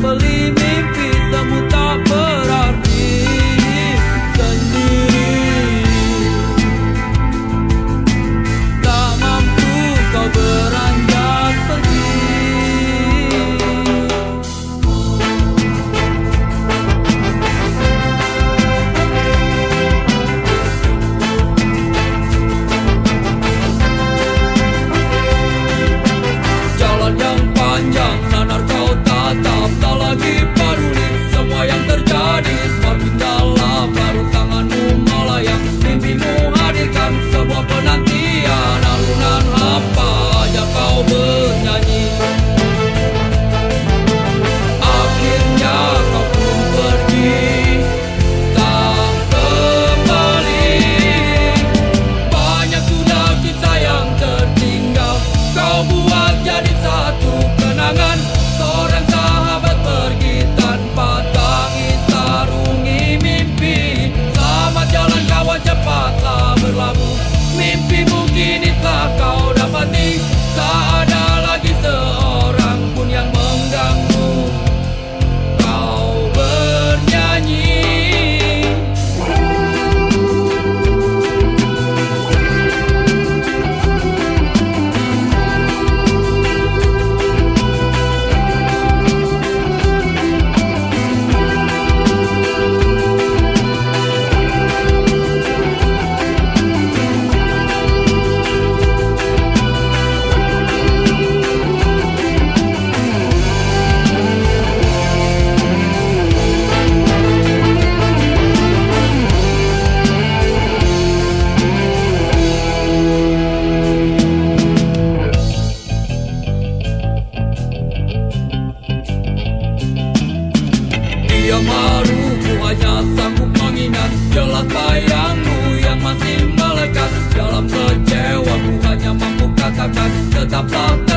believe me. mimpimu kini telah kau dapati. Saat Sugar plum